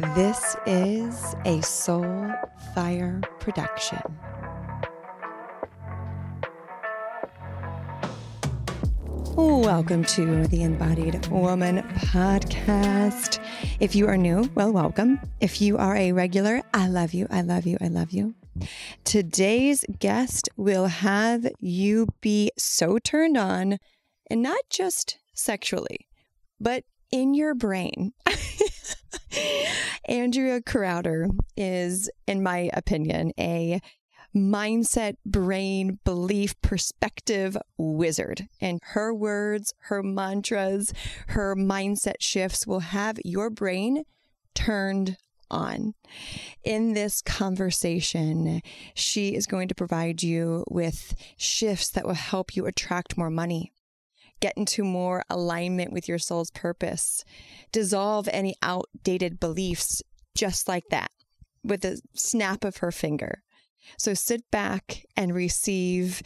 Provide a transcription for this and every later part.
This is a Soul Fire production. Welcome to the Embodied Woman podcast. If you are new, well, welcome. If you are a regular, I love you, I love you, I love you. Today's guest will have you be so turned on, and not just sexually, but in your brain. Andrea Crowder is, in my opinion, a mindset, brain, belief, perspective wizard. And her words, her mantras, her mindset shifts will have your brain turned on. In this conversation, she is going to provide you with shifts that will help you attract more money, get into more alignment with your soul's purpose, dissolve any outdated beliefs just like that with a snap of her finger. So sit back and receive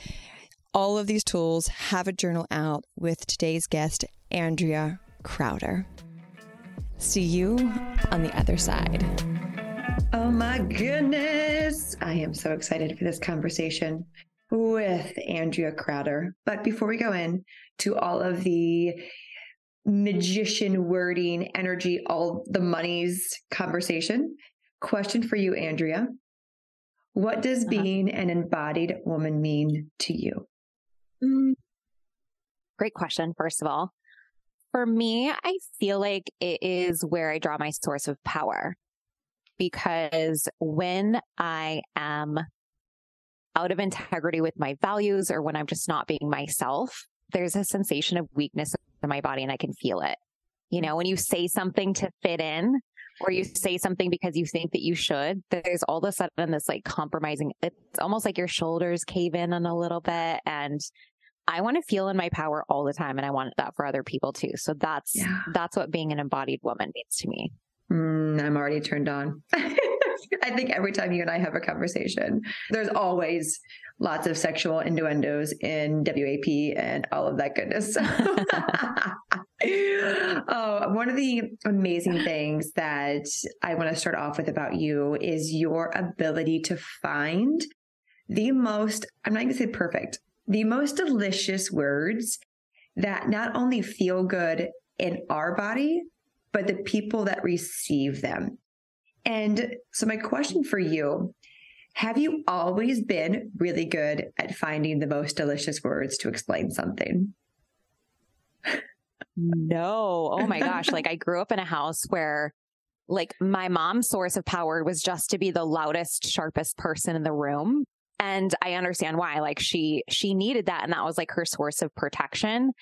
all of these tools. Have a journal out with today's guest, Andrea Crowder. See you on the other side. Oh my goodness. I am so excited for this conversation with Andrea Crowder. But before we go in to all of the magician wording, energy, all the monies conversation, question for you, Andrea. What does uh-huh. being an embodied woman mean to you? Mm. Great question, first of all. For me, I feel like it is where I draw my source of power because when I am out of integrity with my values or when I'm just not being myself, there's a sensation of weakness in my body and I can feel it. You know, when you say something to fit in, or you say something because you think that you should, there's all of a sudden this like compromising. It's almost like your shoulders cave in on a little bit. And I want to feel in my power all the time. And I want that for other people too. So that's, yeah. that's what being an embodied woman means to me. Mm, I'm already turned on. I think every time you and I have a conversation, there's always lots of sexual innuendos in WAP and all of that goodness. oh, one of the amazing things that I want to start off with about you is your ability to find the most, I'm not going to say perfect, the most delicious words that not only feel good in our body, but the people that receive them. And so, my question for you have you always been really good at finding the most delicious words to explain something? No. Oh my gosh. like I grew up in a house where like my mom's source of power was just to be the loudest, sharpest person in the room. And I understand why. Like she she needed that and that was like her source of protection.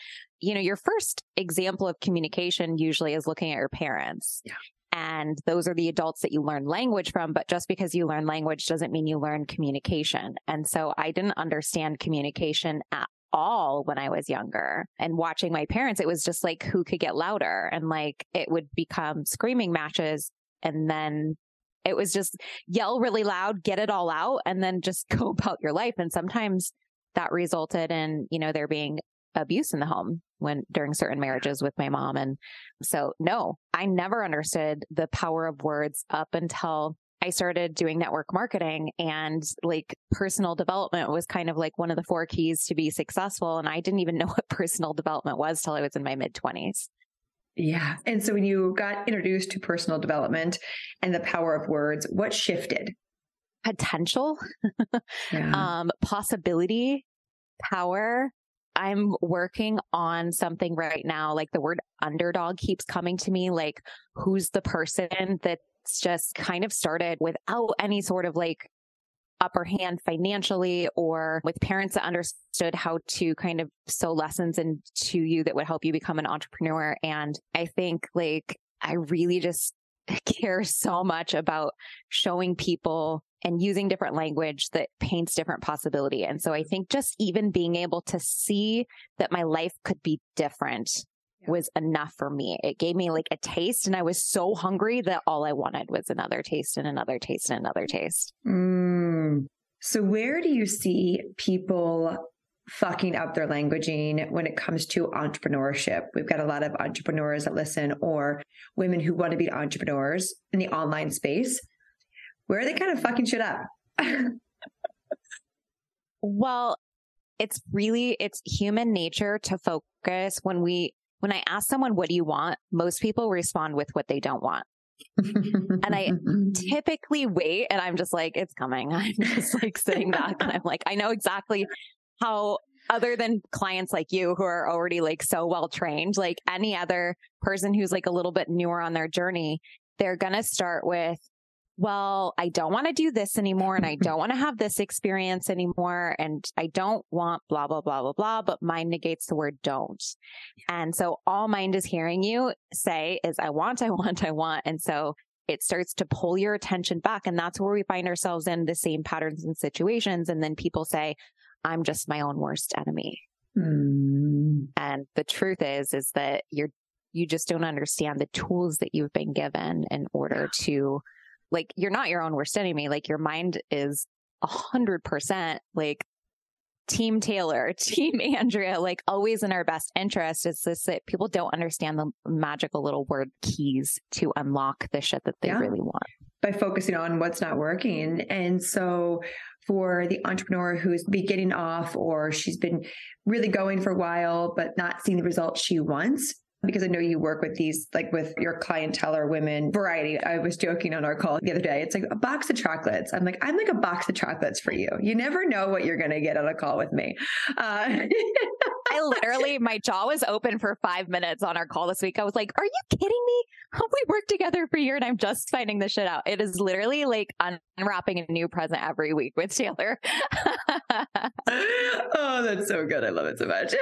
You know, your first example of communication usually is looking at your parents. Yeah. And those are the adults that you learn language from. But just because you learn language doesn't mean you learn communication. And so I didn't understand communication at all when I was younger. And watching my parents, it was just like who could get louder and like it would become screaming matches. And then it was just yell really loud, get it all out, and then just go about your life. And sometimes that resulted in, you know, there being abuse in the home when during certain marriages with my mom. And so, no, I never understood the power of words up until I started doing network marketing and like personal development was kind of like one of the four keys to be successful. And I didn't even know what personal development was till I was in my mid 20s. Yeah. And so when you got introduced to personal development and the power of words, what shifted? Potential, yeah. um, possibility, power, I'm working on something right now. Like the word underdog keeps coming to me. Like, who's the person that's just kind of started without any sort of like upper hand financially or with parents that understood how to kind of sow lessons into you that would help you become an entrepreneur. And I think like I really just care so much about showing people and using different language that paints different possibility. And so I think just even being able to see that my life could be different was enough for me. It gave me like a taste and I was so hungry that all I wanted was another taste and another taste and another taste. Mm. So where do you see people fucking up their languaging when it comes to entrepreneurship. We've got a lot of entrepreneurs that listen or women who want to be entrepreneurs in the online space. Where are they kind of fucking shit up? well, it's really it's human nature to focus when we when I ask someone what do you want, most people respond with what they don't want. and I typically wait and I'm just like, it's coming. I'm just like sitting back and I'm like, I know exactly how other than clients like you who are already like so well trained, like any other person who's like a little bit newer on their journey, they're going to start with, well, I don't want to do this anymore and I don't want to have this experience anymore and I don't want blah, blah, blah, blah, blah, but mind negates the word don't. And so all mind is hearing you say is I want, I want, I want. And so it starts to pull your attention back. And that's where we find ourselves in the same patterns and situations. And then people say, I'm just my own worst enemy. Mm. And the truth is, is that you're, you just don't understand the tools that you've been given in order to like you're not your own worst enemy. Like your mind is a hundred percent like team Taylor, team Andrea, like always in our best interest. It's this that people don't understand the magical little word keys to unlock the shit that they yeah. really want. By focusing on what's not working. And so for the entrepreneur who's be getting off or she's been really going for a while, but not seeing the results she wants, because I know you work with these, like with your clientele or women variety. I was joking on our call the other day. It's like a box of chocolates. I'm like, I'm like a box of chocolates for you. You never know what you're going to get on a call with me. Uh, I literally, my jaw was open for five minutes on our call this week. I was like, are you kidding me? We worked together for a year and I'm just finding this shit out. It is literally like unwrapping a new present every week with Taylor. oh, that's so good. I love it so much.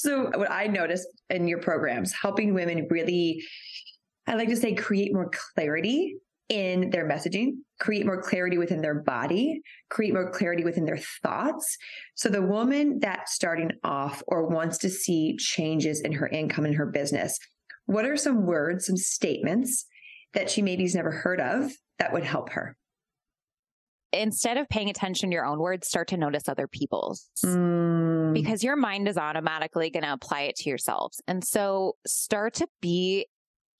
So, what I noticed in your programs, helping women really, I like to say, create more clarity in their messaging, create more clarity within their body, create more clarity within their thoughts. So, the woman that's starting off or wants to see changes in her income and her business, what are some words, some statements that she maybe's never heard of that would help her? Instead of paying attention to your own words, start to notice other people's mm. because your mind is automatically going to apply it to yourselves. And so start to be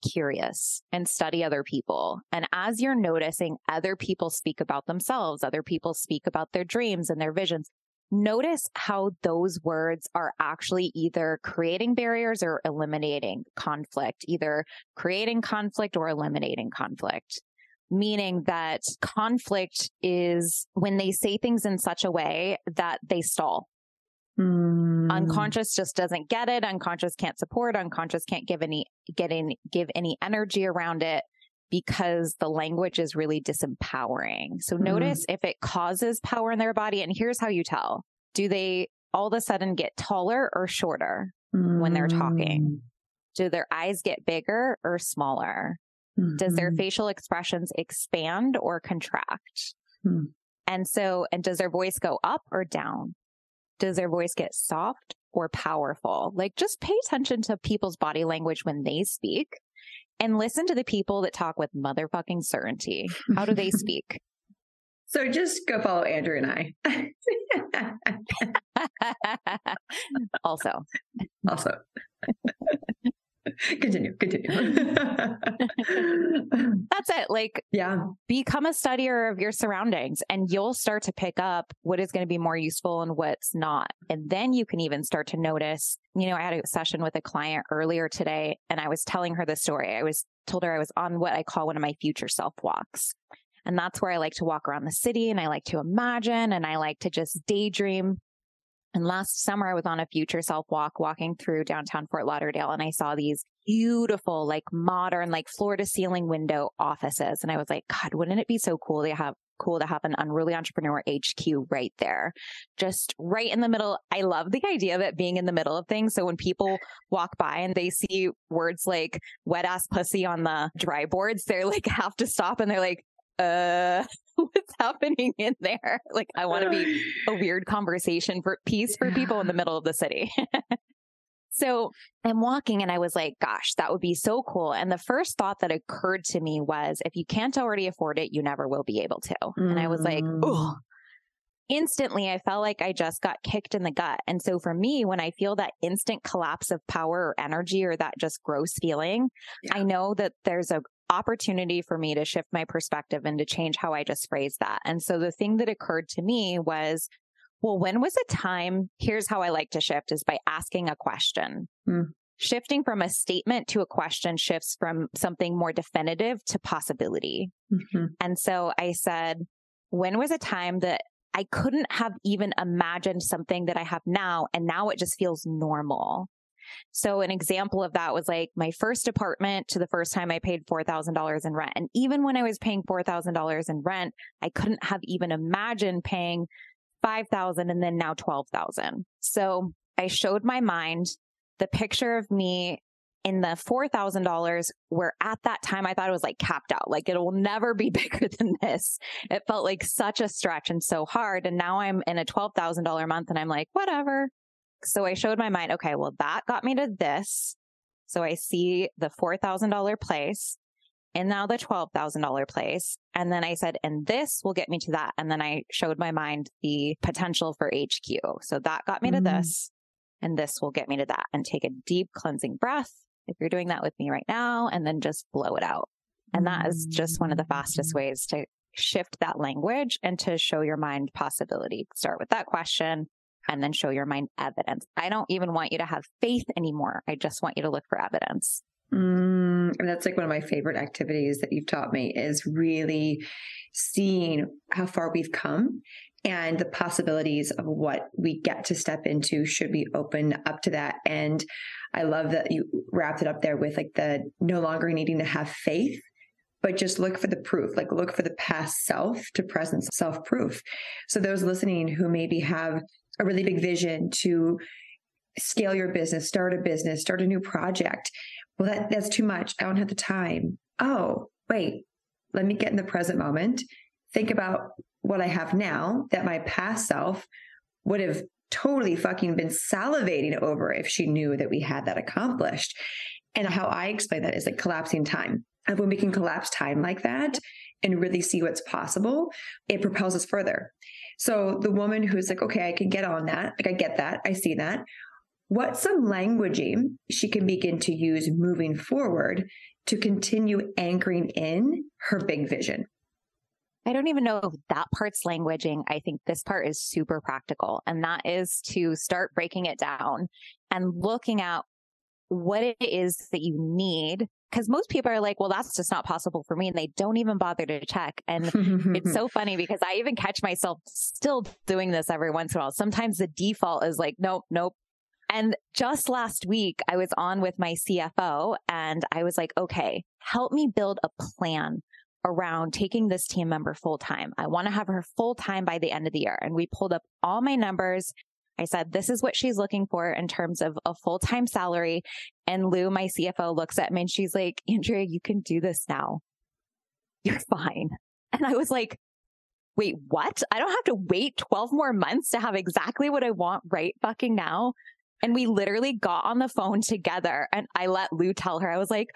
curious and study other people. And as you're noticing other people speak about themselves, other people speak about their dreams and their visions, notice how those words are actually either creating barriers or eliminating conflict, either creating conflict or eliminating conflict meaning that conflict is when they say things in such a way that they stall. Mm. Unconscious just doesn't get it. Unconscious can't support. Unconscious can't give any, get in, give any energy around it because the language is really disempowering. So mm. notice if it causes power in their body. And here's how you tell. Do they all of a sudden get taller or shorter mm. when they're talking? Mm. Do their eyes get bigger or smaller? Mm-hmm. Does their mm-hmm. facial expressions expand or contract? Mm. And so, and does their voice go up or down? Does their voice get soft or powerful? Like just pay attention to people's body language when they speak and listen to the people that talk with motherfucking certainty. How do they speak? So just go follow Andrea and I. also. Also. continue, continue. That's it. Like, yeah, become a studier of your surroundings and you'll start to pick up what is going to be more useful and what's not. And then you can even start to notice, you know, I had a session with a client earlier today and I was telling her the story. I was told her I was on what I call one of my future self walks. And that's where I like to walk around the city and I like to imagine and I like to just daydream and last summer, I was on a future self walk walking through downtown Fort Lauderdale and I saw these beautiful, like modern, like floor to ceiling window offices. And I was like, God, wouldn't it be so cool to have cool to have an unruly entrepreneur HQ right there, just right in the middle. I love the idea of it being in the middle of things. So when people walk by and they see words like wet ass pussy on the dry boards, they're like have to stop and they're like, uh, what's happening in there? Like, I want to be a weird conversation for peace for people in the middle of the city. so I'm walking and I was like, gosh, that would be so cool. And the first thought that occurred to me was if you can't already afford it, you never will be able to. Mm. And I was like, oh, instantly I felt like I just got kicked in the gut. And so for me, when I feel that instant collapse of power or energy or that just gross feeling, yeah. I know that there's a opportunity for me to shift my perspective and to change how I just phrase that. And so the thing that occurred to me was, well, when was a time? Here's how I like to shift is by asking a question. Mm. Shifting from a statement to a question shifts from something more definitive to possibility. Mm-hmm. And so I said, when was a time that I couldn't have even imagined something that I have now. And now it just feels normal. So an example of that was like my first apartment to the first time I paid $4,000 in rent. And even when I was paying $4,000 in rent, I couldn't have even imagined paying 5,000 and then now 12,000. So I showed my mind the picture of me in the $4,000 where at that time I thought it was like capped out. Like it will never be bigger than this. It felt like such a stretch and so hard. And now I'm in a $12,000 month and I'm like, whatever. So I showed my mind, okay, well, that got me to this. So I see the $4,000 place and now the $12,000 place. And then I said, and this will get me to that. And then I showed my mind the potential for HQ. So that got me mm. to this and this will get me to that and take a deep cleansing breath if you're doing that with me right now, and then just blow it out. And that is just one of the fastest ways to shift that language and to show your mind possibility. Start with that question and then show your mind evidence. I don't even want you to have faith anymore. I just want you to look for evidence. Mm, and that's like one of my favorite activities that you've taught me is really seeing how far we've come and the possibilities of what we get to step into should we open up to that and i love that you wrapped it up there with like the no longer needing to have faith but just look for the proof like look for the past self to present self proof so those listening who maybe have a really big vision to scale your business start a business start a new project well that that's too much i don't have the time oh wait let me get in the present moment think about what I have now that my past self would have totally fucking been salivating over if she knew that we had that accomplished. And how I explain that is like collapsing time. And when we can collapse time like that and really see what's possible, it propels us further. So the woman who's like, okay, I can get on that. Like, I get that. I see that. What's some languaging she can begin to use moving forward to continue anchoring in her big vision? I don't even know if that part's languaging. I think this part is super practical. And that is to start breaking it down and looking at what it is that you need. Cause most people are like, well, that's just not possible for me. And they don't even bother to check. And it's so funny because I even catch myself still doing this every once in a while. Sometimes the default is like, nope, nope. And just last week, I was on with my CFO and I was like, okay, help me build a plan around taking this team member full time. I want to have her full time by the end of the year. And we pulled up all my numbers. I said, this is what she's looking for in terms of a full time salary. And Lou, my CFO, looks at me and she's like, Andrea, you can do this now. You're fine. And I was like, wait, what? I don't have to wait 12 more months to have exactly what I want right fucking now. And we literally got on the phone together and I let Lou tell her, I was like,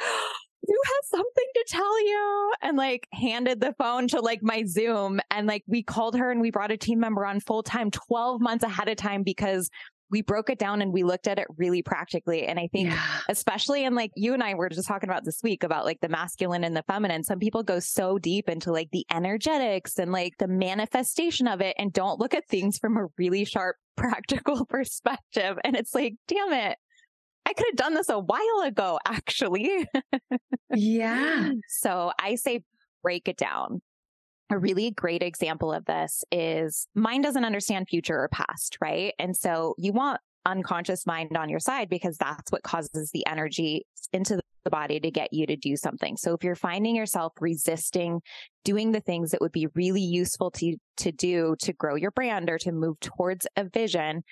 you have something to tell you and like handed the phone to like my zoom and like we called her and we brought a team member on full time 12 months ahead of time because we broke it down and we looked at it really practically. And I think, yeah. especially in like you and I were just talking about this week about like the masculine and the feminine, some people go so deep into like the energetics and like the manifestation of it and don't look at things from a really sharp, practical perspective. And it's like, damn it. I could have done this a while ago, actually. yeah. So I say break it down. A really great example of this is mind doesn't understand future or past, right? And so you want unconscious mind on your side because that's what causes the energy into the body to get you to do something. So if you're finding yourself resisting doing the things that would be really useful to to do to grow your brand or to move towards a vision,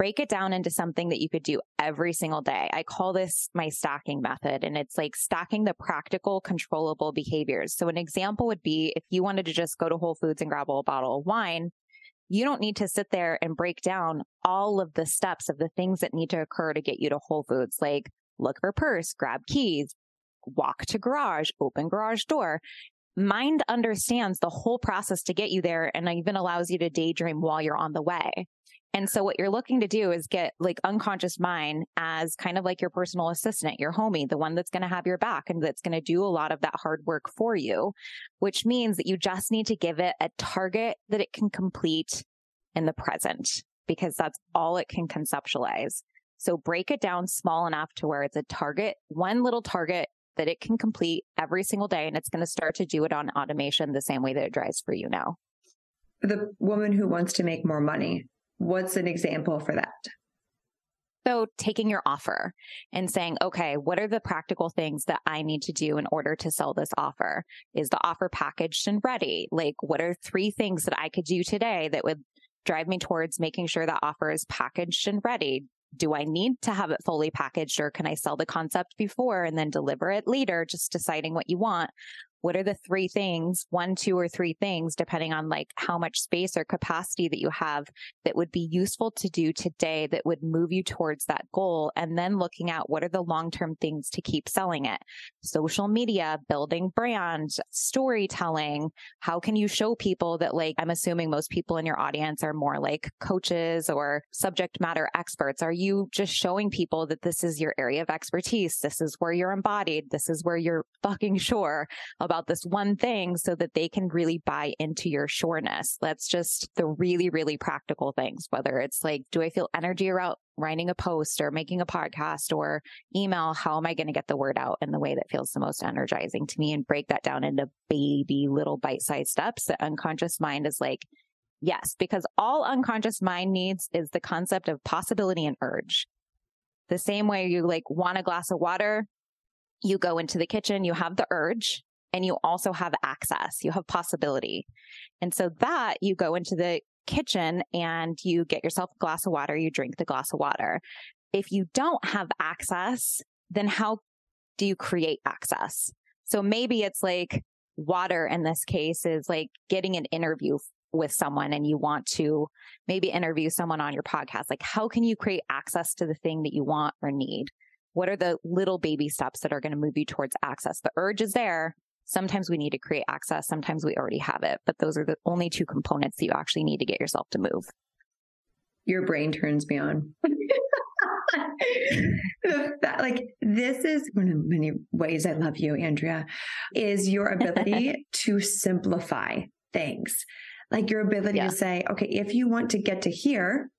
break it down into something that you could do every single day. I call this my stacking method and it's like stacking the practical controllable behaviors. So an example would be if you wanted to just go to Whole Foods and grab a bottle of wine, you don't need to sit there and break down all of the steps of the things that need to occur to get you to Whole Foods, like look for purse, grab keys, walk to garage, open garage door mind understands the whole process to get you there and even allows you to daydream while you're on the way. And so what you're looking to do is get like unconscious mind as kind of like your personal assistant, your homie, the one that's going to have your back and that's going to do a lot of that hard work for you, which means that you just need to give it a target that it can complete in the present because that's all it can conceptualize. So break it down small enough to where it's a target, one little target that it can complete every single day. And it's going to start to do it on automation the same way that it drives for you now. The woman who wants to make more money, what's an example for that? So taking your offer and saying, okay, what are the practical things that I need to do in order to sell this offer? Is the offer packaged and ready? Like, what are three things that I could do today that would drive me towards making sure that offer is packaged and ready. Do I need to have it fully packaged or can I sell the concept before and then deliver it later? Just deciding what you want what are the three things, one, two, or three things, depending on like how much space or capacity that you have that would be useful to do today that would move you towards that goal. And then looking at what are the long term things to keep selling it. Social media, building brand, storytelling. How can you show people that like, I'm assuming most people in your audience are more like coaches or subject matter experts. Are you just showing people that this is your area of expertise? This is where you're embodied. This is where you're fucking sure about this one thing so that they can really buy into your sureness. That's just the really, really practical things, whether it's like, do I feel energy around writing a post or making a podcast or email? How am I going to get the word out in the way that feels the most energizing to me and break that down into baby little bite sized steps? The unconscious mind is like, yes, because all unconscious mind needs is the concept of possibility and urge. The same way you like want a glass of water, you go into the kitchen, you have the urge, and you also have access, you have possibility. And so that you go into the kitchen and you get yourself a glass of water, you drink the glass of water. If you don't have access, then how do you create access? So maybe it's like water in this case is like getting an interview with someone and you want to maybe interview someone on your podcast. Like, how can you create access to the thing that you want or need? What are the little baby steps that are going to move you towards access? The urge is there. Sometimes we need to create access. Sometimes we already have it, but those are the only two components that you actually need to get yourself to move. Your brain turns me on. like this is one of many ways I love you, Andrea, is your ability to simplify things. Like your ability yeah. to say, okay, if you want to get to here,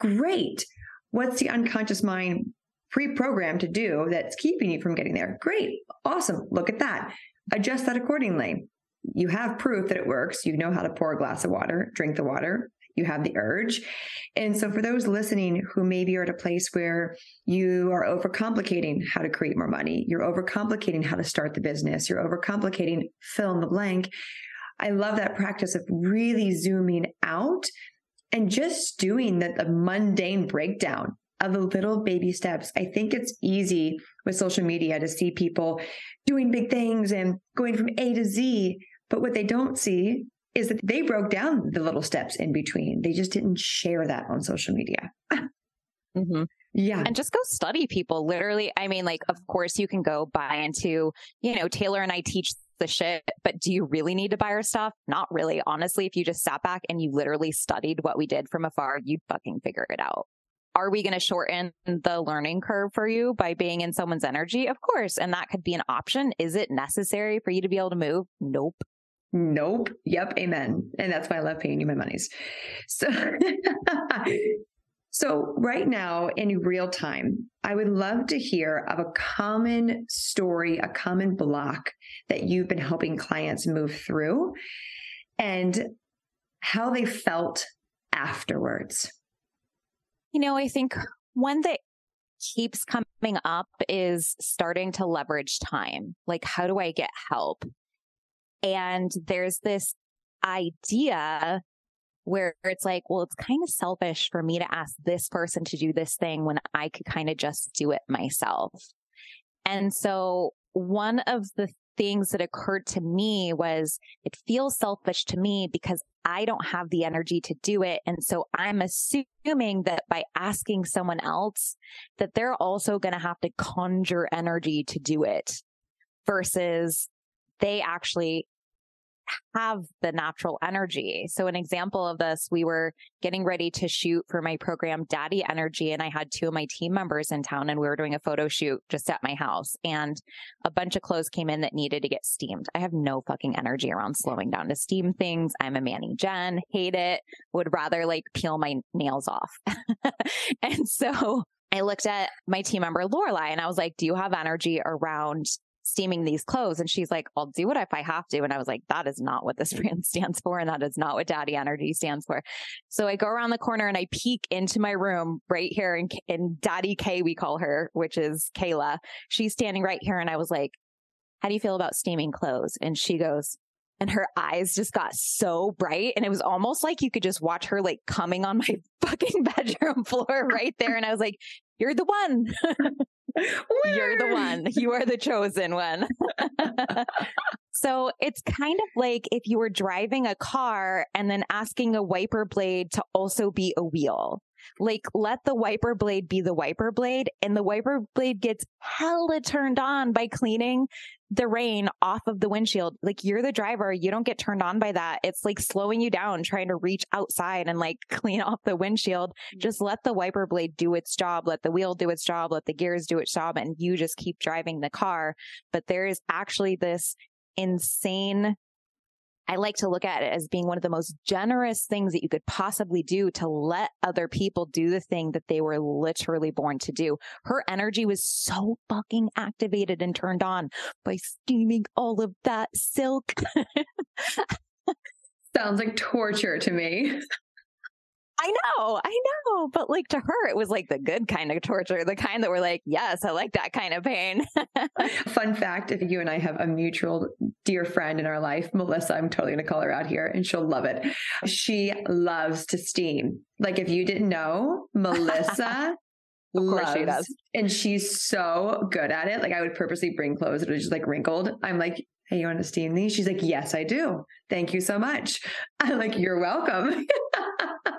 great. What's the unconscious mind pre-programmed to do that's keeping you from getting there? Great. Awesome. Look at that adjust that accordingly. You have proof that it works. You know how to pour a glass of water, drink the water. You have the urge. And so for those listening who maybe are at a place where you are overcomplicating how to create more money, you're overcomplicating how to start the business, you're overcomplicating fill in the blank. I love that practice of really zooming out and just doing the, the mundane breakdown of the little baby steps. I think it's easy with social media to see people doing big things and going from A to Z. But what they don't see is that they broke down the little steps in between. They just didn't share that on social media. Mm-hmm. Yeah. And just go study people. Literally, I mean, like, of course, you can go buy into, you know, Taylor and I teach the shit, but do you really need to buy our stuff? Not really. Honestly, if you just sat back and you literally studied what we did from afar, you'd fucking figure it out are we going to shorten the learning curve for you by being in someone's energy? Of course. And that could be an option. Is it necessary for you to be able to move? Nope. Nope. Yep. Amen. And that's why I love paying you my monies. So, so right now in real time, I would love to hear of a common story, a common block that you've been helping clients move through and how they felt afterwards. You know, I think one that keeps coming up is starting to leverage time. Like, how do I get help? And there's this idea where it's like, well, it's kind of selfish for me to ask this person to do this thing when I could kind of just do it myself. And so one of the things that occurred to me was it feels selfish to me because I don't have the energy to do it. And so I'm assuming that by asking someone else that they're also going to have to conjure energy to do it versus they actually have the natural energy. So an example of this, we were getting ready to shoot for my program Daddy Energy and I had two of my team members in town and we were doing a photo shoot just at my house and a bunch of clothes came in that needed to get steamed. I have no fucking energy around slowing down to steam things. I'm a Manny Jen, hate it, would rather like peel my nails off. and so I looked at my team member Lorelai and I was like, do you have energy around steaming these clothes. And she's like, I'll do it if I have to. And I was like, that is not what this brand stands for. And that is not what Daddy Energy stands for. So I go around the corner and I peek into my room right here and, and Daddy K, we call her, which is Kayla. She's standing right here. And I was like, how do you feel about steaming clothes? And she goes, and her eyes just got so bright and it was almost like you could just watch her like coming on my fucking bedroom floor right there and i was like you're the one You're the one. You are the chosen one. so it's kind of like if you were driving a car and then asking a wiper blade to also be a wheel. Like let the wiper blade be the wiper blade and the wiper blade gets hella turned on by cleaning the rain off of the windshield. Like you're the driver. You don't get turned on by that. It's like slowing you down, trying to reach outside and like clean off the windshield. Mm-hmm. Just let the wiper blade do its job. Let the wheel do its job. Let the gears do its job. And you just keep driving the car. But there is actually this insane I like to look at it as being one of the most generous things that you could possibly do to let other people do the thing that they were literally born to do. Her energy was so fucking activated and turned on by steaming all of that silk. Sounds like torture to me. I know, I know. But like to her, it was like the good kind of torture, the kind that we're like, yes, I like that kind of pain. Fun fact if you and I have a mutual dear friend in our life, Melissa, I'm totally going to call her out here and she'll love it. She loves to steam. Like if you didn't know, Melissa. loves, she does. And she's so good at it. Like I would purposely bring clothes that are just like wrinkled. I'm like, hey, you want to steam these? She's like, yes, I do. Thank you so much. I'm like, you're welcome.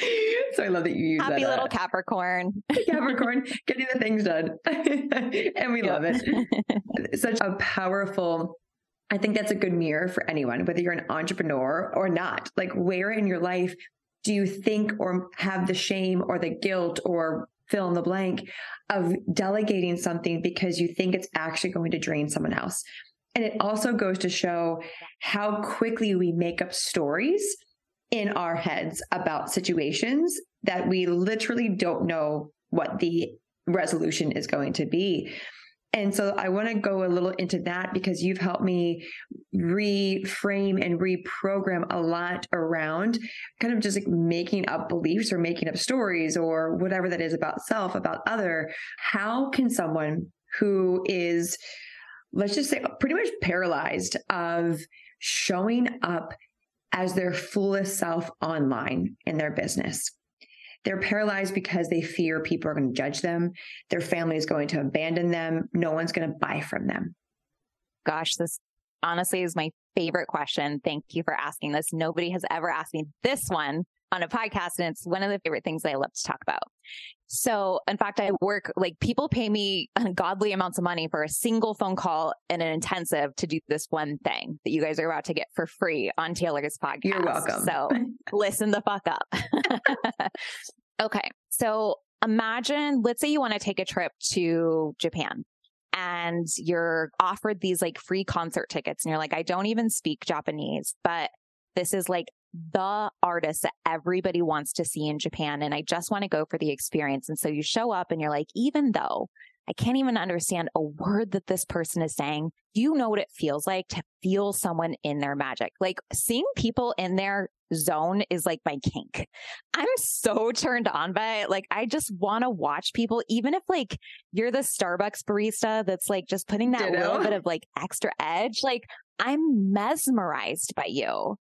so I love that you use Happy that, little uh, Capricorn. Capricorn, getting the things done. and we yep. love it. Such a powerful I think that's a good mirror for anyone, whether you're an entrepreneur or not. Like, where in your life do you think or have the shame or the guilt or fill in the blank of delegating something because you think it's actually going to drain someone else? And it also goes to show how quickly we make up stories in our heads about situations that we literally don't know what the resolution is going to be. And so I want to go a little into that because you've helped me reframe and reprogram a lot around kind of just like making up beliefs or making up stories or whatever that is about self, about other. How can someone who is, let's just say, pretty much paralyzed of showing up as their fullest self online in their business. They're paralyzed because they fear people are going to judge them. Their family is going to abandon them. No one's going to buy from them. Gosh, this honestly is my favorite question. Thank you for asking this. Nobody has ever asked me this one on a podcast and it's one of the favorite things I love to talk about. So in fact, I work like people pay me ungodly amounts of money for a single phone call and an intensive to do this one thing that you guys are about to get for free on Taylor's podcast. You're welcome. So listen the fuck up. okay. So imagine, let's say you want to take a trip to Japan and you're offered these like free concert tickets and you're like, I don't even speak Japanese, but this is like the artist that everybody wants to see in Japan. And I just want to go for the experience. And so you show up and you're like, even though I can't even understand a word that this person is saying, you know what it feels like to feel someone in their magic. Like seeing people in their zone is like my kink. I'm so turned on by it. Like I just want to watch people, even if like you're the Starbucks barista that's like just putting that Ditto. little bit of like extra edge. Like I'm mesmerized by you.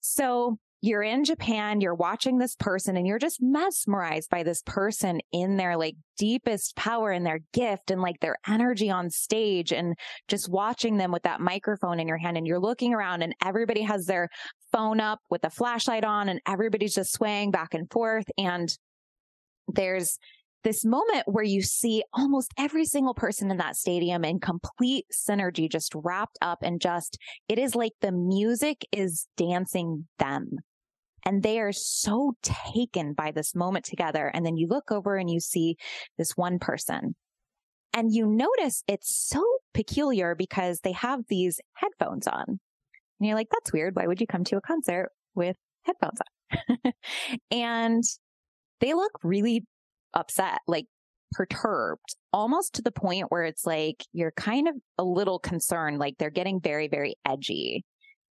So you're in Japan, you're watching this person and you're just mesmerized by this person in their like deepest power and their gift and like their energy on stage and just watching them with that microphone in your hand and you're looking around and everybody has their phone up with a flashlight on and everybody's just swaying back and forth and there's this moment where you see almost every single person in that stadium in complete synergy, just wrapped up and just, it is like the music is dancing them. And they are so taken by this moment together. And then you look over and you see this one person and you notice it's so peculiar because they have these headphones on. And you're like, that's weird. Why would you come to a concert with headphones on? and they look really upset, like perturbed, almost to the point where it's like you're kind of a little concerned, like they're getting very, very edgy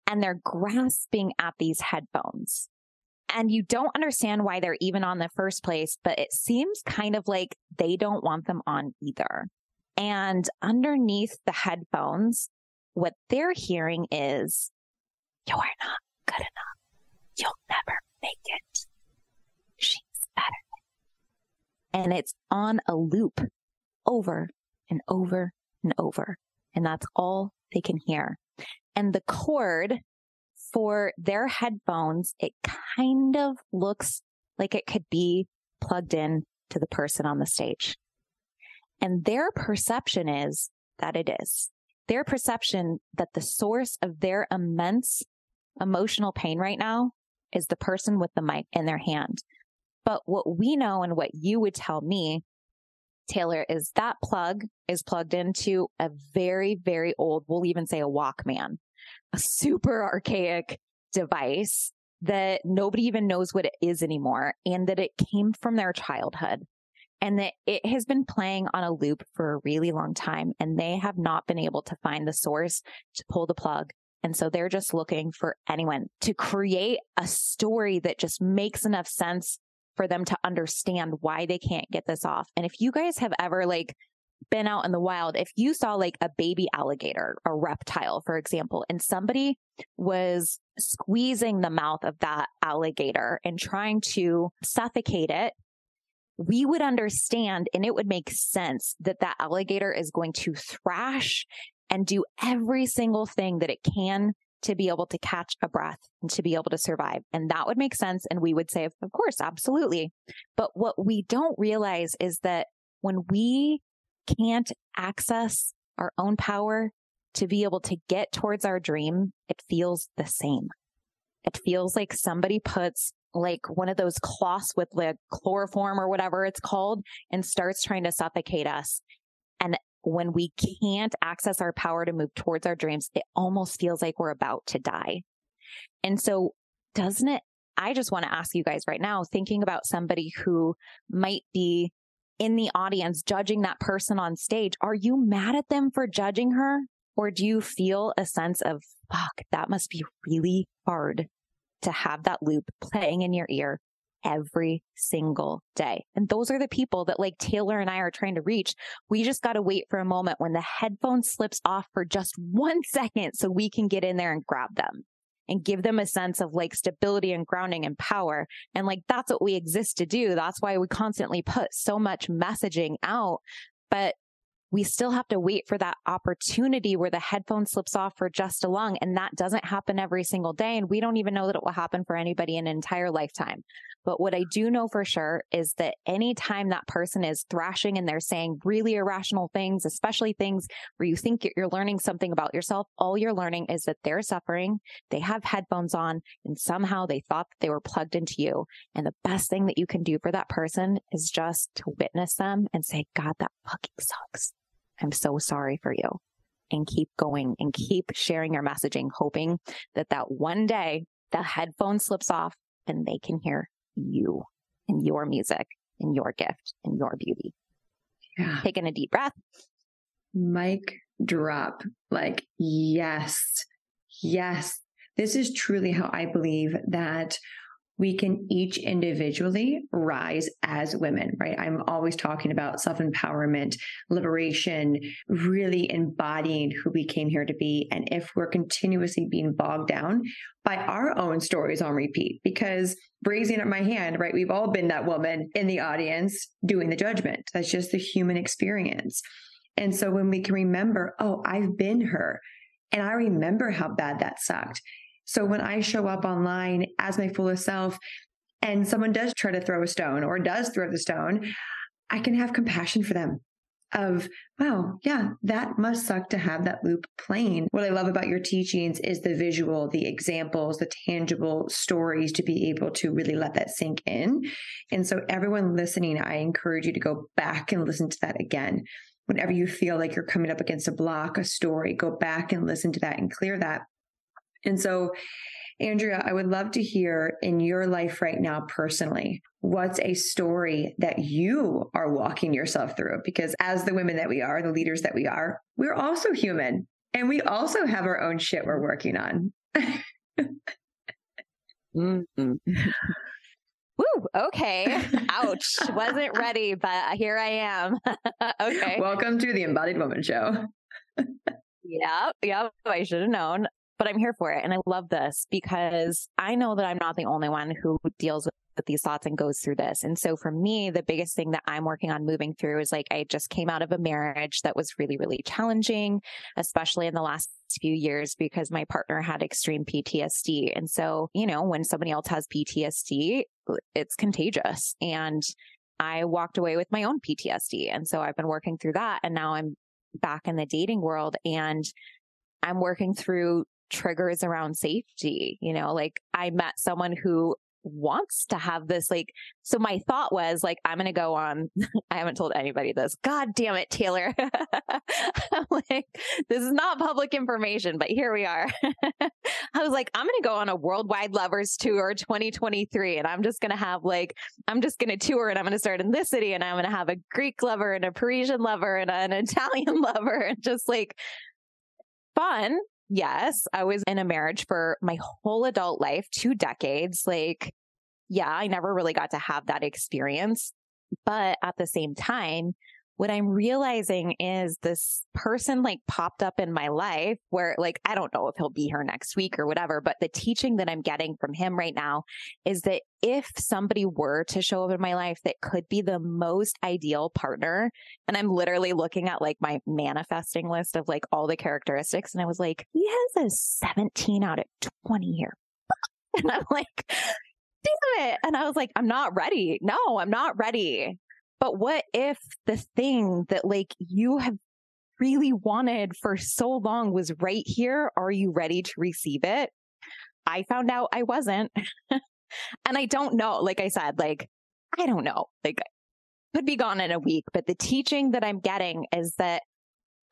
and they're grasping at these headphones. And you don't understand why they're even on the first place, but it seems kind of like they don't want them on either. And underneath the headphones, what they're hearing is, you are not good enough. You'll never make it. She's better. And it's on a loop over and over and over. And that's all they can hear. And the cord for their headphones, it kind of looks like it could be plugged in to the person on the stage. And their perception is that it is. Their perception that the source of their immense emotional pain right now is the person with the mic in their hand. But what we know and what you would tell me, Taylor, is that plug is plugged into a very, very old, we'll even say a Walkman a super archaic device that nobody even knows what it is anymore and that it came from their childhood and that it has been playing on a loop for a really long time and they have not been able to find the source to pull the plug. And so they're just looking for anyone to create a story that just makes enough sense for them to understand why they can't get this off. And if you guys have ever like been out in the wild, if you saw like a baby alligator, a reptile, for example, and somebody was squeezing the mouth of that alligator and trying to suffocate it, we would understand and it would make sense that that alligator is going to thrash and do every single thing that it can to be able to catch a breath and to be able to survive. And that would make sense. And we would say, of course, absolutely. But what we don't realize is that when we can't access our own power to be able to get towards our dream, it feels the same. It feels like somebody puts like one of those cloths with like chloroform or whatever it's called and starts trying to suffocate us. When we can't access our power to move towards our dreams, it almost feels like we're about to die. And so doesn't it? I just want to ask you guys right now, thinking about somebody who might be in the audience judging that person on stage, are you mad at them for judging her? Or do you feel a sense of, fuck, that must be really hard to have that loop playing in your ear every single day. And those are the people that like Taylor and I are trying to reach. We just got to wait for a moment when the headphone slips off for just one second so we can get in there and grab them and give them a sense of like stability and grounding and power. And like that's what we exist to do. That's why we constantly put so much messaging out. But we still have to wait for that opportunity where the headphone slips off for just a lung. And that doesn't happen every single day. And we don't even know that it will happen for anybody in an entire lifetime. But what I do know for sure is that anytime that person is thrashing and they're saying really irrational things, especially things where you think you're learning something about yourself, all you're learning is that they're suffering. They have headphones on and somehow they thought that they were plugged into you. And the best thing that you can do for that person is just to witness them and say, God, that fucking sucks. I'm so sorry for you and keep going and keep sharing your messaging, hoping that that one day the headphone slips off and they can hear you and your music and your gift and your beauty. Yeah. Taking a deep breath. Mic drop. Like, yes, yes. This is truly how I believe that we can each individually rise as women, right? I'm always talking about self empowerment, liberation, really embodying who we came here to be. And if we're continuously being bogged down by our own stories on repeat, because raising up my hand, right? We've all been that woman in the audience doing the judgment. That's just the human experience. And so when we can remember, oh, I've been her and I remember how bad that sucked. So when I show up online as my fullest self and someone does try to throw a stone or does throw the stone, I can have compassion for them of, wow, yeah, that must suck to have that loop playing. What I love about your teachings is the visual, the examples, the tangible stories to be able to really let that sink in. And so, everyone listening, I encourage you to go back and listen to that again. Whenever you feel like you're coming up against a block, a story, go back and listen to that and clear that. And so, Andrea, I would love to hear in your life right now, personally, what's a story that you are walking yourself through? Because as the women that we are, the leaders that we are, we're also human and we also have our own shit we're working on. mm-hmm. Woo, okay. Ouch. Wasn't ready, but here I am. okay. Welcome to the Embodied Woman Show. yep. Yep. I should have known but I'm here for it. And I love this because I know that I'm not the only one who deals with these thoughts and goes through this. And so for me, the biggest thing that I'm working on moving through is like, I just came out of a marriage that was really, really challenging, especially in the last few years because my partner had extreme PTSD. And so, you know, when somebody else has PTSD, it's contagious. And I walked away with my own PTSD. And so I've been working through that. And now I'm back in the dating world and I'm working through triggers around safety. You know, like I met someone who wants to have this like so my thought was like i'm gonna go on i haven't told anybody this god damn it taylor like this is not public information but here we are i was like i'm gonna go on a worldwide lovers tour 2023 and i'm just gonna have like i'm just gonna tour and i'm gonna start in this city and i'm gonna have a greek lover and a parisian lover and an italian lover and just like fun yes, I was in a marriage for my whole adult life, two decades. Like, yeah, I never really got to have that experience. But at the same time, what I'm realizing is this person like popped up in my life where like, I don't know if he'll be here next week or whatever, but the teaching that I'm getting from him right now is that if somebody were to show up in my life that could be the most ideal partner, and I'm literally looking at like my manifesting list of like all the characteristics, and I was like, he has a 17 out of 20 here. And I'm like, damn it. And I was like, I'm not ready. No, I'm not ready. But what if the thing that like you have really wanted for so long was right here? Are you ready to receive it? I found out I wasn't. and I don't know. Like I said, like, I don't know. Like, could be gone in a week, but the teaching that I'm getting is that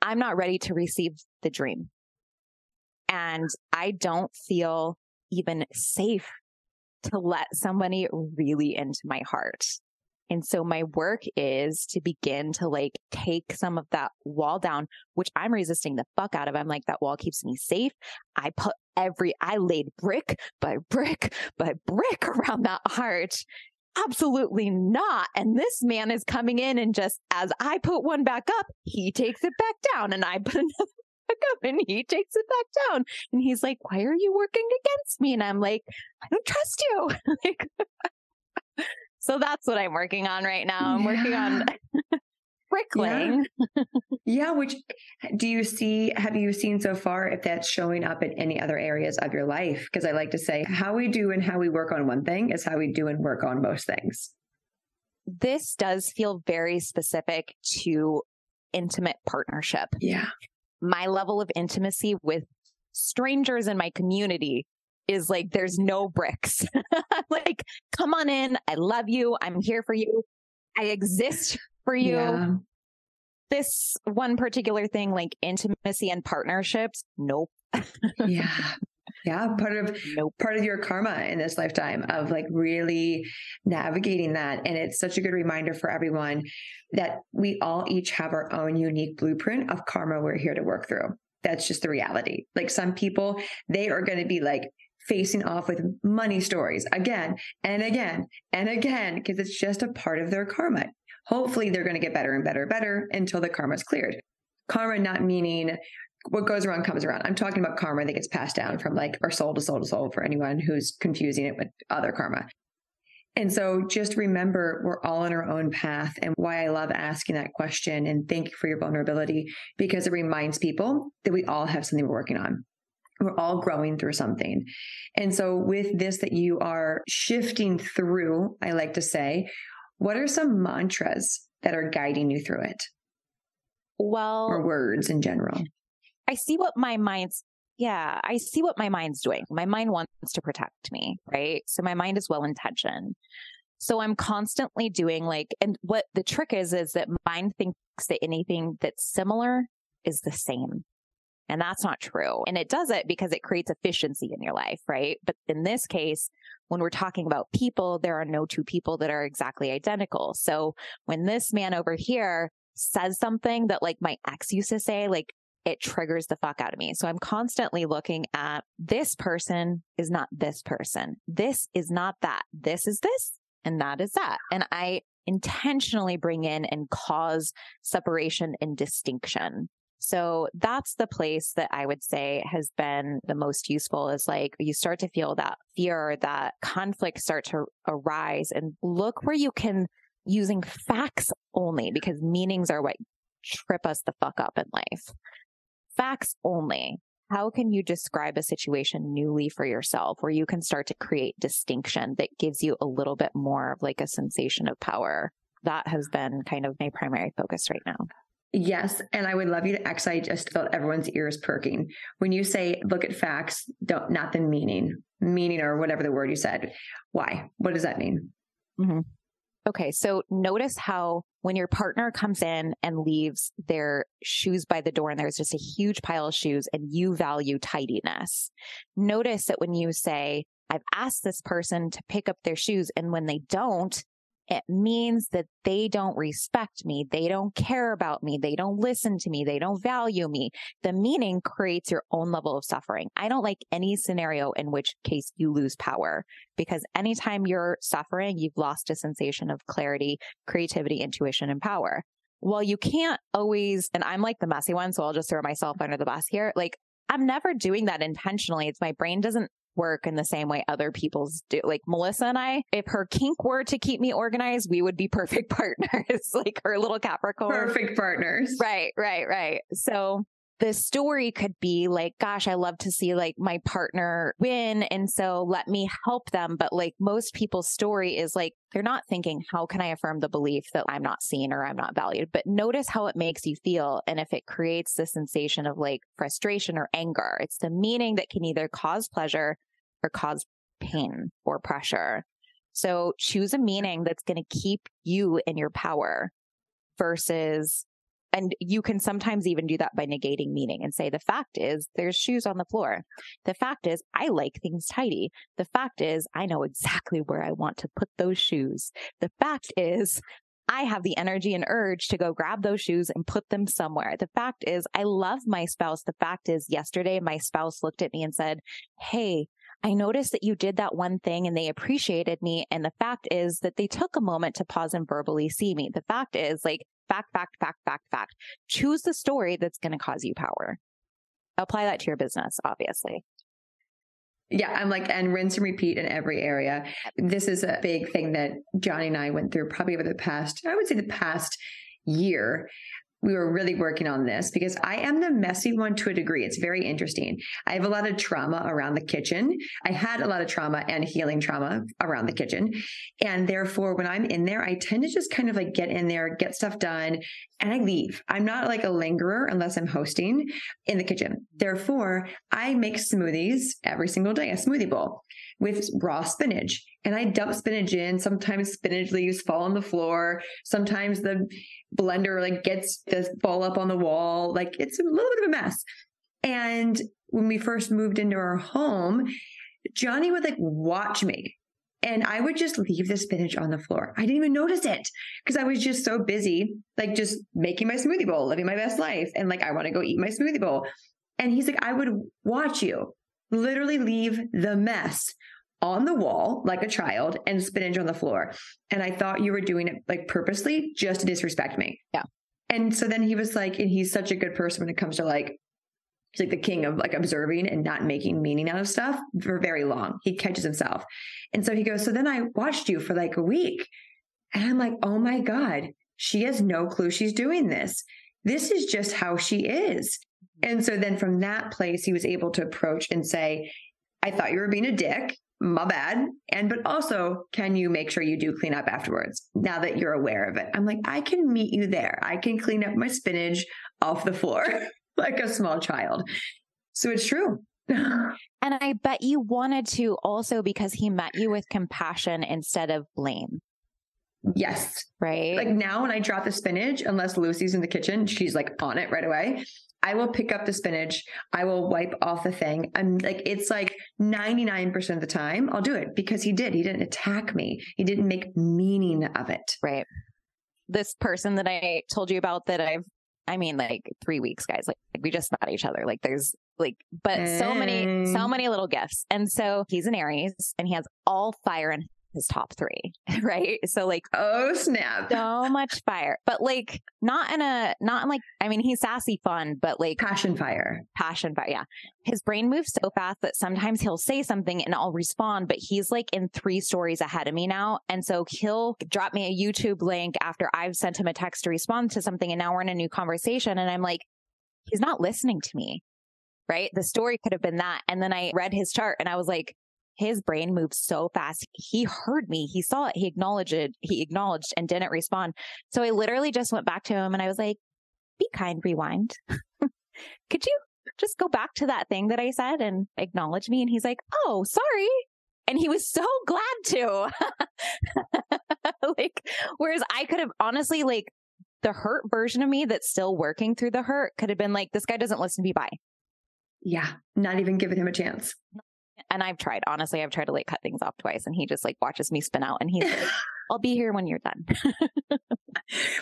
I'm not ready to receive the dream. And I don't feel even safe to let somebody really into my heart. And so my work is to begin to like take some of that wall down, which I'm resisting the fuck out of. I'm like, that wall keeps me safe. I put every, I laid brick by brick by brick around that heart. Absolutely not. And this man is coming in and just as I put one back up, he takes it back down and I put another back up and he takes it back down. And he's like, why are you working against me? And I'm like, I don't trust you. like, so that's what I'm working on right now. I'm yeah. working on bricklaying. Yeah. yeah. Which do you see? Have you seen so far if that's showing up in any other areas of your life? Because I like to say how we do and how we work on one thing is how we do and work on most things. This does feel very specific to intimate partnership. Yeah. My level of intimacy with strangers in my community is like there's no bricks. like, come on in. I love you. I'm here for you. I exist for you. Yeah. This one particular thing, like intimacy and partnerships, nope. yeah. Yeah, part of nope. part of your karma in this lifetime of like really navigating that and it's such a good reminder for everyone that we all each have our own unique blueprint of karma we're here to work through. That's just the reality. Like some people, they are going to be like facing off with money stories again and again and again because it's just a part of their karma. Hopefully, they're going to get better and better and better until the karma is cleared. Karma not meaning what goes around comes around. I'm talking about karma that gets passed down from like our soul to soul to soul for anyone who's confusing it with other karma. And so just remember we're all on our own path and why I love asking that question and thank you for your vulnerability because it reminds people that we all have something we're working on. We're all growing through something. And so, with this that you are shifting through, I like to say, what are some mantras that are guiding you through it? Well, or words in general? I see what my mind's yeah, I see what my mind's doing. My mind wants to protect me, right? So my mind is well intentioned. So I'm constantly doing like, and what the trick is, is that mind thinks that anything that's similar is the same. And that's not true. And it does it because it creates efficiency in your life, right? But in this case, when we're talking about people, there are no two people that are exactly identical. So when this man over here says something that like my ex used to say, like it triggers the fuck out of me. So I'm constantly looking at this person is not this person. This is not that. This is this and that is that. And I intentionally bring in and cause separation and distinction. So that's the place that I would say has been the most useful is like you start to feel that fear, that conflict start to arise and look where you can using facts only because meanings are what trip us the fuck up in life. Facts only. How can you describe a situation newly for yourself where you can start to create distinction that gives you a little bit more of like a sensation of power? That has been kind of my primary focus right now. Yes. And I would love you to actually just felt everyone's ears perking. When you say look at facts, don't not the meaning, meaning or whatever the word you said. Why? What does that mean? Mm-hmm. Okay. So notice how when your partner comes in and leaves their shoes by the door and there's just a huge pile of shoes and you value tidiness, notice that when you say, I've asked this person to pick up their shoes and when they don't, it means that they don't respect me. They don't care about me. They don't listen to me. They don't value me. The meaning creates your own level of suffering. I don't like any scenario in which case you lose power because anytime you're suffering, you've lost a sensation of clarity, creativity, intuition, and power. Well, you can't always, and I'm like the messy one, so I'll just throw myself under the bus here. Like, I'm never doing that intentionally. It's my brain doesn't work in the same way other people's do. Like Melissa and I, if her kink were to keep me organized, we would be perfect partners, like her little Capricorn. Perfect partners. Right, right, right. So the story could be like, gosh, I love to see like my partner win. And so let me help them. But like most people's story is like, they're not thinking, how can I affirm the belief that I'm not seen or I'm not valued? But notice how it makes you feel. And if it creates the sensation of like frustration or anger, it's the meaning that can either cause pleasure or cause pain or pressure. So choose a meaning that's going to keep you in your power versus and you can sometimes even do that by negating meaning and say, the fact is there's shoes on the floor. The fact is I like things tidy. The fact is I know exactly where I want to put those shoes. The fact is I have the energy and urge to go grab those shoes and put them somewhere. The fact is I love my spouse. The fact is yesterday my spouse looked at me and said, Hey, I noticed that you did that one thing and they appreciated me. And the fact is that they took a moment to pause and verbally see me. The fact is like fact, fact, fact, fact, fact. Choose the story that's going to cause you power. Apply that to your business, obviously. Yeah, I'm like, and rinse and repeat in every area. This is a big thing that Johnny and I went through probably over the past, I would say the past year we were really working on this because I am the messy one to a degree. It's very interesting. I have a lot of trauma around the kitchen. I had a lot of trauma and healing trauma around the kitchen. And therefore, when I'm in there, I tend to just kind of like get in there, get stuff done, and I leave. I'm not like a lingerer unless I'm hosting in the kitchen. Therefore, I make smoothies every single day, a smoothie bowl with raw spinach. And I dump spinach in. Sometimes spinach leaves fall on the floor. Sometimes the blender like gets the ball up on the wall. Like it's a little bit of a mess. And when we first moved into our home, Johnny would like watch me and I would just leave the spinach on the floor. I didn't even notice it because I was just so busy, like just making my smoothie bowl, living my best life. And like, I want to go eat my smoothie bowl. And he's like, I would watch you literally leave the mess on the wall like a child and spinach on the floor. And I thought you were doing it like purposely just to disrespect me. Yeah. And so then he was like, and he's such a good person when it comes to like, he's like the king of like observing and not making meaning out of stuff for very long. He catches himself. And so he goes, So then I watched you for like a week. And I'm like, Oh my God, she has no clue she's doing this. This is just how she is. Mm-hmm. And so then from that place, he was able to approach and say, I thought you were being a dick my bad. And, but also, can you make sure you do clean up afterwards now that you're aware of it? I'm like, I can meet you there. I can clean up my spinach off the floor like a small child. So it's true. and I bet you wanted to also because he met you with compassion instead of blame. Yes. Right. Like now when I drop the spinach, unless Lucy's in the kitchen, she's like on it right away. I will pick up the spinach. I will wipe off the thing. And like, it's like 99% of the time I'll do it because he did. He didn't attack me. He didn't make meaning of it. Right. This person that I told you about that I've, I mean, like three weeks, guys, like, like we just met each other. Like there's like, but so many, so mm. many little gifts. And so he's an Aries and he has all fire in his top three, right? So like, oh snap, so much fire, but like not in a not in like I mean he's sassy fun, but like passion fire, passion fire. Yeah, his brain moves so fast that sometimes he'll say something and I'll respond, but he's like in three stories ahead of me now, and so he'll drop me a YouTube link after I've sent him a text to respond to something, and now we're in a new conversation, and I'm like, he's not listening to me. Right. The story could have been that. And then I read his chart and I was like, his brain moved so fast. He heard me. He saw it. He acknowledged it. He acknowledged and didn't respond. So I literally just went back to him and I was like, be kind, rewind. Could you just go back to that thing that I said and acknowledge me? And he's like, oh, sorry. And he was so glad to. like, whereas I could have honestly, like, the hurt version of me that's still working through the hurt could have been like, this guy doesn't listen to me. Bye. Yeah. Not even giving him a chance and I've tried, honestly, I've tried to like cut things off twice and he just like watches me spin out and he's like, I'll be here when you're done.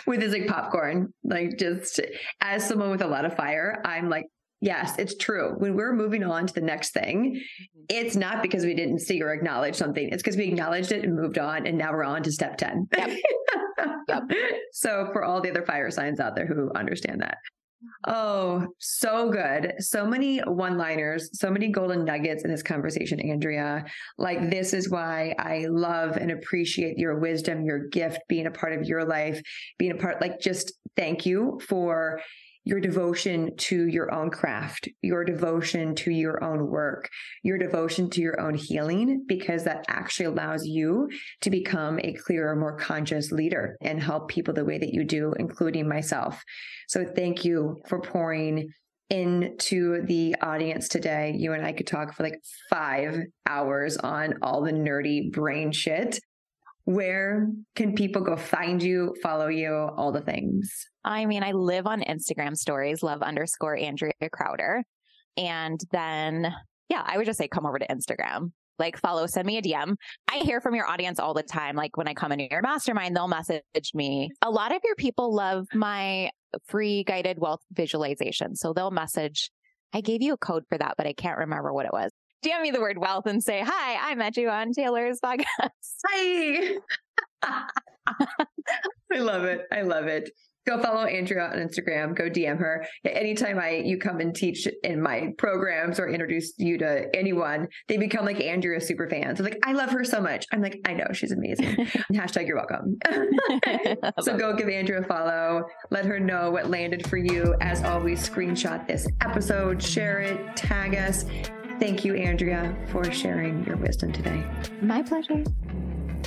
with his like popcorn, like just as someone with a lot of fire, I'm like, yes, it's true. When we're moving on to the next thing, mm-hmm. it's not because we didn't see or acknowledge something. It's because we acknowledged it and moved on. And now we're on to step 10. Yep. yep. So for all the other fire signs out there who understand that. Oh, so good. So many one liners, so many golden nuggets in this conversation, Andrea. Like, this is why I love and appreciate your wisdom, your gift, being a part of your life, being a part, like, just thank you for your devotion to your own craft, your devotion to your own work, your devotion to your own healing, because that actually allows you to become a clearer, more conscious leader and help people the way that you do, including myself. So thank you for pouring into the audience today. You and I could talk for like five hours on all the nerdy brain shit. Where can people go find you, follow you, all the things? I mean, I live on Instagram stories, love underscore Andrea Crowder. And then, yeah, I would just say come over to Instagram. Like follow, send me a DM. I hear from your audience all the time. Like when I come into your mastermind, they'll message me. A lot of your people love my free guided wealth visualization. So they'll message. I gave you a code for that, but I can't remember what it was. DM me the word wealth and say, Hi, I met you on Taylor's podcast. Hi. I love it. I love it go follow Andrea on Instagram. Go DM her. Anytime I you come and teach in my programs or introduce you to anyone, they become like Andrea super fans. They're like, I love her so much. I'm like, I know she's amazing. Hashtag you're welcome. so go give Andrea a follow. Let her know what landed for you. As always, screenshot this episode, share it, tag us. Thank you, Andrea, for sharing your wisdom today. My pleasure.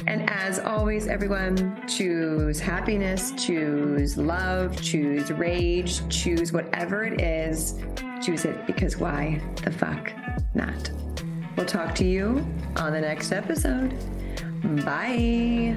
And as always, everyone, choose happiness, choose love, choose rage, choose whatever it is. Choose it because why the fuck not? We'll talk to you on the next episode. Bye.